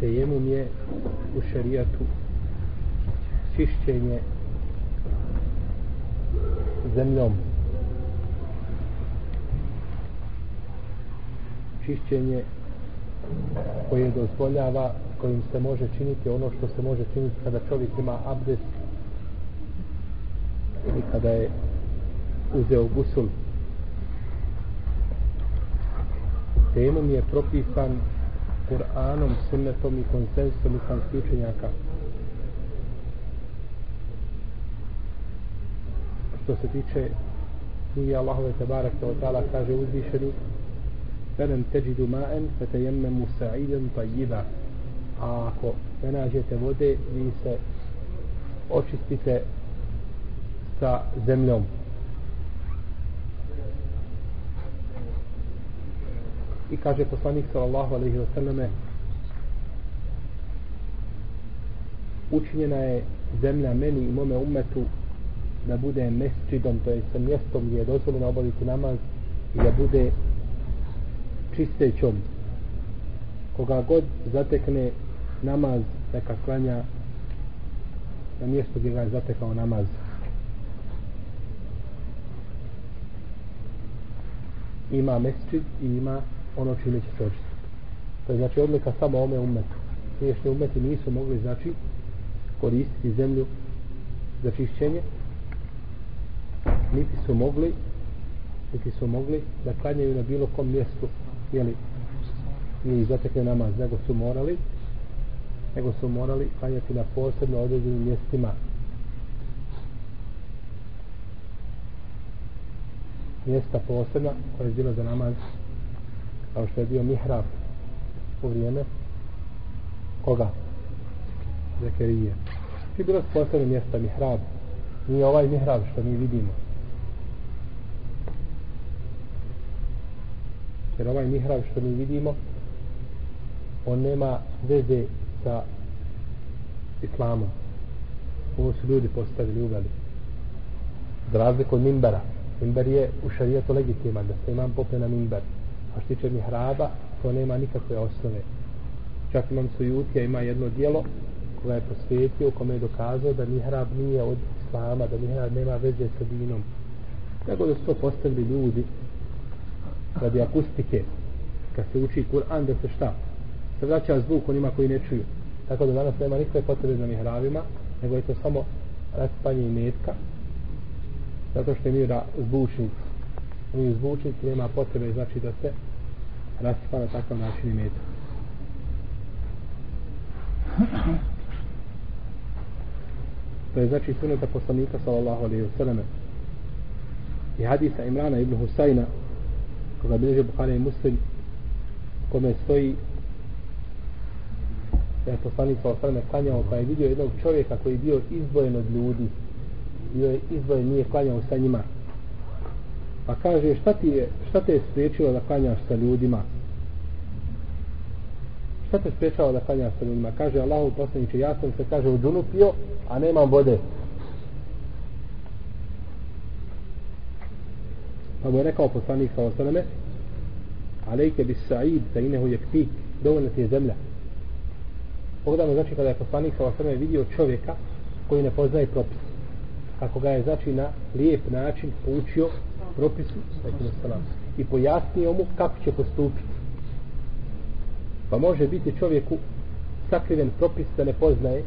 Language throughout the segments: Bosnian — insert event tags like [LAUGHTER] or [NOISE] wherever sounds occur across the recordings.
tejemum je u šarijatu čišćenje zemljom. Čišćenje koje dozvoljava kojim se može činiti ono što se može činiti kada čovjek ima abdest ili kada je uzeo gusul. Temom je propisan Kur'anom, sunnetom i konsensusom islamskih učenjaka. Što se tiče knjige Allahove Tebarak te Otala kaže uzvišeni فَلَمْ تَجِدُ مَاءً فَتَيَمَّمُ سَعِيدًا طَيِّبًا A ako ne nađete vode, vi se očistite sa zemljom. I kaže poslanik sallallahu alaihi wasallam učinjena je zemlja meni i mome umetu da bude mesčidom, to je sa mjestom gdje je dozvoljeno obaviti namaz i da bude čistećom. Koga god zatekne namaz neka klanja na mjestu gdje ga je zatekao namaz. Ima mesčid i ima ono čime će se očistiti. To je znači odlika samo ome umetu. Priješnje umeti nisu mogli znači koristiti zemlju za čišćenje, niti su mogli niti su mogli da klanjaju na bilo kom mjestu jeli, i zatekne namaz, nego su morali nego su morali klanjati na posebno određenim mjestima mjesta posebna koja je bila za namaz kao što je bio mihrab u vrijeme koga? Zekerije. I bilo posebno mjesta mihrab. Nije ovaj mihrab što mi vidimo. Jer ovaj mihrab što mi vidimo on nema veze sa islamom. Ovo su ljudi postavili uveli. Za razliku od mimbera. Mimber je u šarijetu legitiman, da se imam popne na mimber. A što tiče mihraba, to nema nikakve osnove. Čak imam sujutija, ima jedno dijelo koja je posvetio, kome je dokazao da mihrab nije od islama, da mihrab nema veze sa dinom. Tako da su to postavili ljudi radi akustike, kad se uči Kur'an, da se šta? Se vraća zvuk onima koji ne čuju. Tako da danas nema nikakve potrebe za mihrabima, nego je to samo raspanje i metka, zato što je mira zvučnici. Mi zvučnici nema potrebe, znači da se rasipa na takav način i. [CLEARS THROAT] To je znači suneta poslanika sallallahu alaihi wa sallam. I hadisa Imrana ibn Husayna koga bilježe Bukhari i Muslim kome stoji da je poslanik sa alaihi klanjao pa je vidio jednog čovjeka koji je bio izbojen od ljudi. Bio je izbojen nije klanjao sa njima pa kaže šta ti je šta te je spriječilo da klanjaš sa ljudima? Šta te spriječalo da klanjaš sa ljudima? Kaže Allahu poslaniče ja sam se kaže u džunu pio a nemam vode. Pa mu je rekao poslanik sa osaname alejke bis sa'id fa inehu yaktik. Dovoljno ti je zemlja. Pogledamo znači kada je poslanik sa osaname vidio čovjeka koji ne poznaje propis kako ga je znači na lijep način poučio propisu i pojasnio mu kako će postupiti. Pa može biti čovjeku sakriven propis da ne poznaje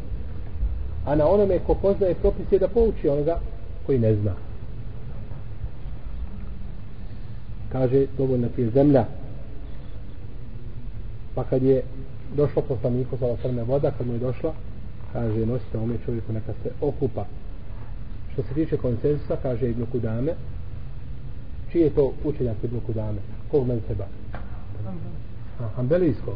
a na onome ko poznaje propis je da pouči onoga koji ne zna. Kaže dovoljna ti je zemlja pa kad je došlo poslaniku za osrme voda kad mu je došla kaže nosite ome čovjeku neka se okupa. Što se tiče konsensusa kaže Ibn Kudame čiji je to učenjak Ibn Kudame? Kog men seba Hanbelijskog.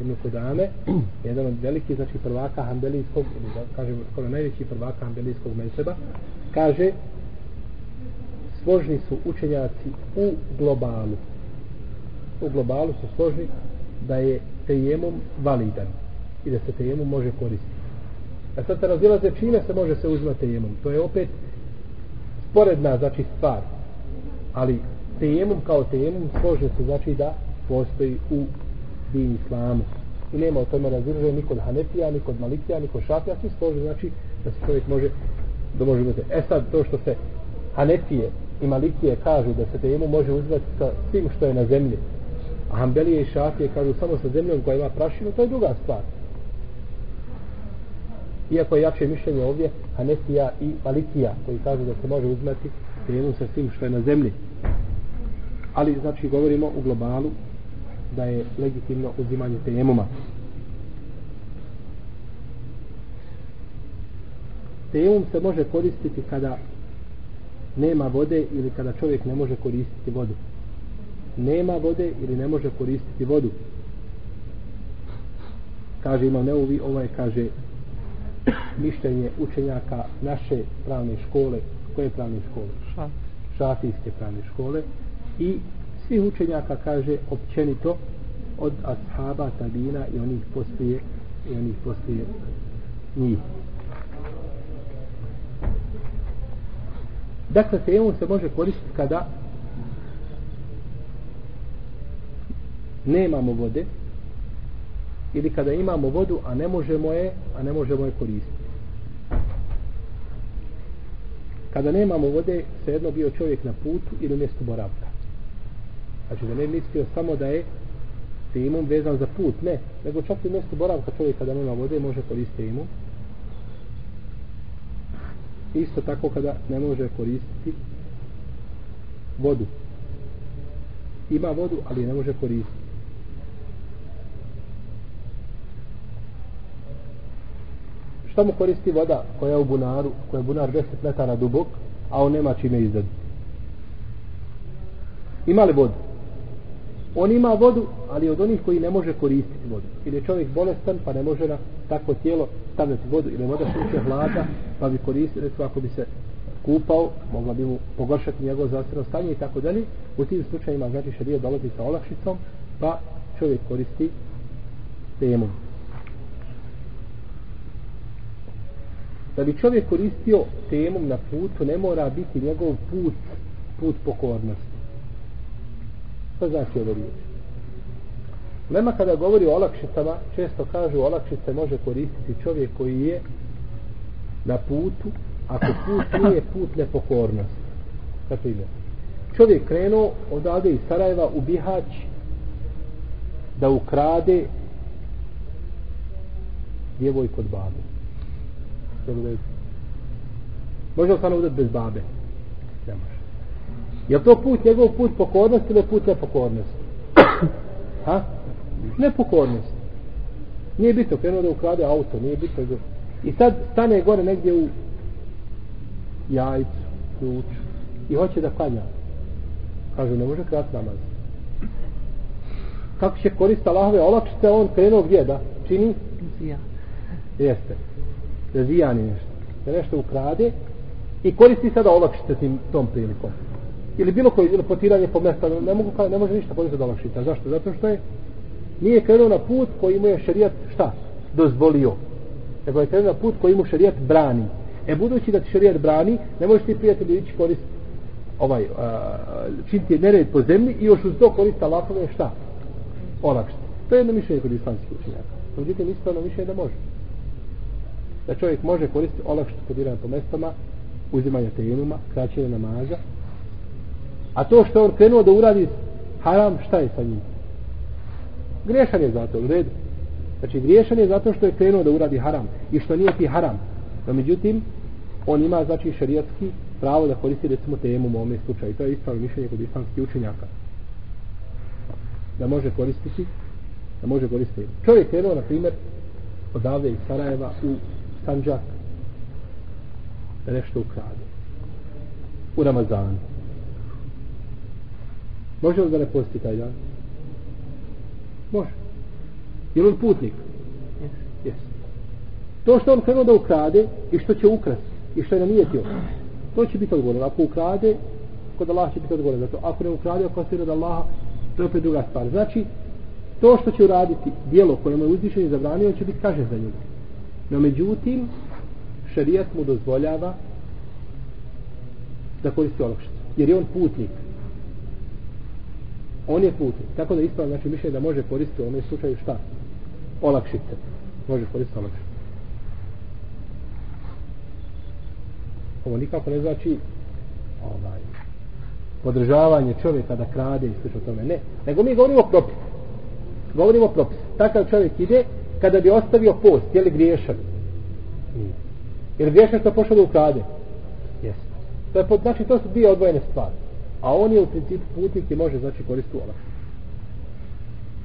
Ibn Kudame [CLEARS THROAT] jedan od velikih znači prvaka Hanbelijskog ili da kažemo skoro najveći prvaka Hanbelijskog menseba kaže složni su učenjaci u globalu. U globalu su složni da je tejemom validan i da se tejemom može koristiti. A sad se razilaze čime se može se uzmati tejemom to je opet sporedna znači stvar ali tejemom kao tejemom složni se znači da postoji u din islamu i nema o tome razilaženja ni kod Hanefija, ni kod Malikija, ni kod Šafija, svi složi, znači da se čovjek može, da može uzeti. E sad, to što se Hanefije i Malikije kažu da se tejemu može uzeti sa svim što je na zemlji, a Hanbelije i Šafije kažu samo sa zemljom koja ima prašinu, to je druga stvar. Iako je jače mišljenje ovdje Hanefija i Malikija koji kažu da se može uzmeti tejemu sa tim što je na zemlji. Ali, znači, govorimo u globalu da je legitimno uzimanje tejemuma. Tejemum se može koristiti kada nema vode ili kada čovjek ne može koristiti vodu. Nema vode ili ne može koristiti vodu. Kaže ima neuvi, ovo je kaže mišljenje učenjaka naše pravne škole. Koje pravne škole? Šafijske pravne škole. I svih učenjaka kaže općenito od ashaba, tabina i onih poslije i onih poslije njih. Dakle, tejemum se može koristiti kada nemamo vode ili kada imamo vodu, a ne možemo je, a ne možemo je koristiti. Kada nemamo vode, svejedno bio čovjek na putu ili mjestu boravka. Znači da ne mislio samo da je tejemum vezan za put, ne, nego čak i mjesto boravka čovjek kada nema vode može koristiti tejemum. Isto tako kada ne može koristiti vodu. Ima vodu, ali ne može koristiti. Šta mu koristi voda koja je u bunaru, koja je bunar 10 metara dubok, a on nema čime izdati? Ima li vodu? on ima vodu, ali od onih koji ne može koristiti vodu. Ili je čovjek bolestan, pa ne može na takvo tijelo stavljati vodu, ili voda sluče hlada, pa bi koristio, recimo ako bi se kupao, mogla bi mu pogoršati njegovo zdravstveno stanje i tako dalje. U tim slučajima, znači, šarija dolazi sa olakšicom, pa čovjek koristi temu. Da bi čovjek koristio temom na putu, ne mora biti njegov put, put pokornosti. Što znači ove riječi? Lema kada govori o olakšicama, često kažu olakšice može koristiti čovjek koji je na putu, ako put nije put nepokornosti. Kako ime? Čovjek krenuo odavde iz Sarajeva u Bihać da ukrade djevojku od babe. Može li stano bez babe? Ne može. Je to put njegov put pokornosti ili put nepokornosti? Ha? Nepokornost. Nije bitno, krenuo da ukrade auto, nije bitno. Da... I sad stane gore negdje u jajcu, ključu i hoće da klanja. Kaže, ne može krat namaz. Kako će koristiti Allahove olakšice, on krenuo gdje da čini? Jeste. Da zijani nešto. Da nešto ukrade i koristi sada olakšice tim, tom prilikom ili bilo koji ili potiranje po mjesta, ne, mogu, ne može ništa koristiti od olakšica. Zašto? Zato što je nije krenuo na put koji mu je šerijat šta? Dozvolio. Nego je krenuo na put koji mu šerijat brani. E budući da ti šerijat brani, ne možeš ti prijatelji ići koristiti ovaj, uh, činiti nered po zemlji i još uz to korista Allahove šta? Olakšice. To je jedno mišljenje kod islamskih učenjaka. Međutim, ispravno mišljenje da može. Da čovjek može koristiti olakšice podiranje po mestama, uzimanja tejemuma, kraćenja namaza, A to što on krenuo da uradi haram, šta je sa njim? Grešan je zato, u redu. Znači, griješan je zato što je krenuo da uradi haram i što nije ti haram. No, međutim, on ima, znači, šarijatski pravo da koristi, recimo, temu u ovome slučaju. To je ispravno mišljenje kod islamskih učenjaka. Da može koristiti, da može koristiti. Čovjek krenuo, na primjer, odavde iz Sarajeva u Sanđak da nešto ukrade. U Ramazanu Može li da ne posti taj dan? Može. Je li on putnik? Yes. yes. To što on krenuo da ukrade i što će ukras i što je namijetio, to će biti odgovorno. Ako ukrade, kod Allah će biti odgovorno. Zato ako ne ukrade, ako se od Allaha, to je opet druga stvar. Znači, to što će uraditi dijelo koje mu je uzvišen i zabranio, će biti kaže za njega. No međutim, šarijat mu dozvoljava da koristi olakšicu. Jer je on putnik on je putnik. Tako da ispravno znači mišljenje da može koristiti u ovom slučaju šta? olakšice. Može koristiti olakšice. Ovo nikako ne znači ovaj, podržavanje čovjeka da krade i slično tome. Ne. Nego mi govorimo o propisu. Govorimo o propisu. Takav čovjek ide kada bi ostavio post. Je li griješan? Nije. Jer griješan što pošao da ukrade? Jeste. To je, znači to su dvije odvojene stvari. A on je u principu putnik i može znači koristiti olakšice.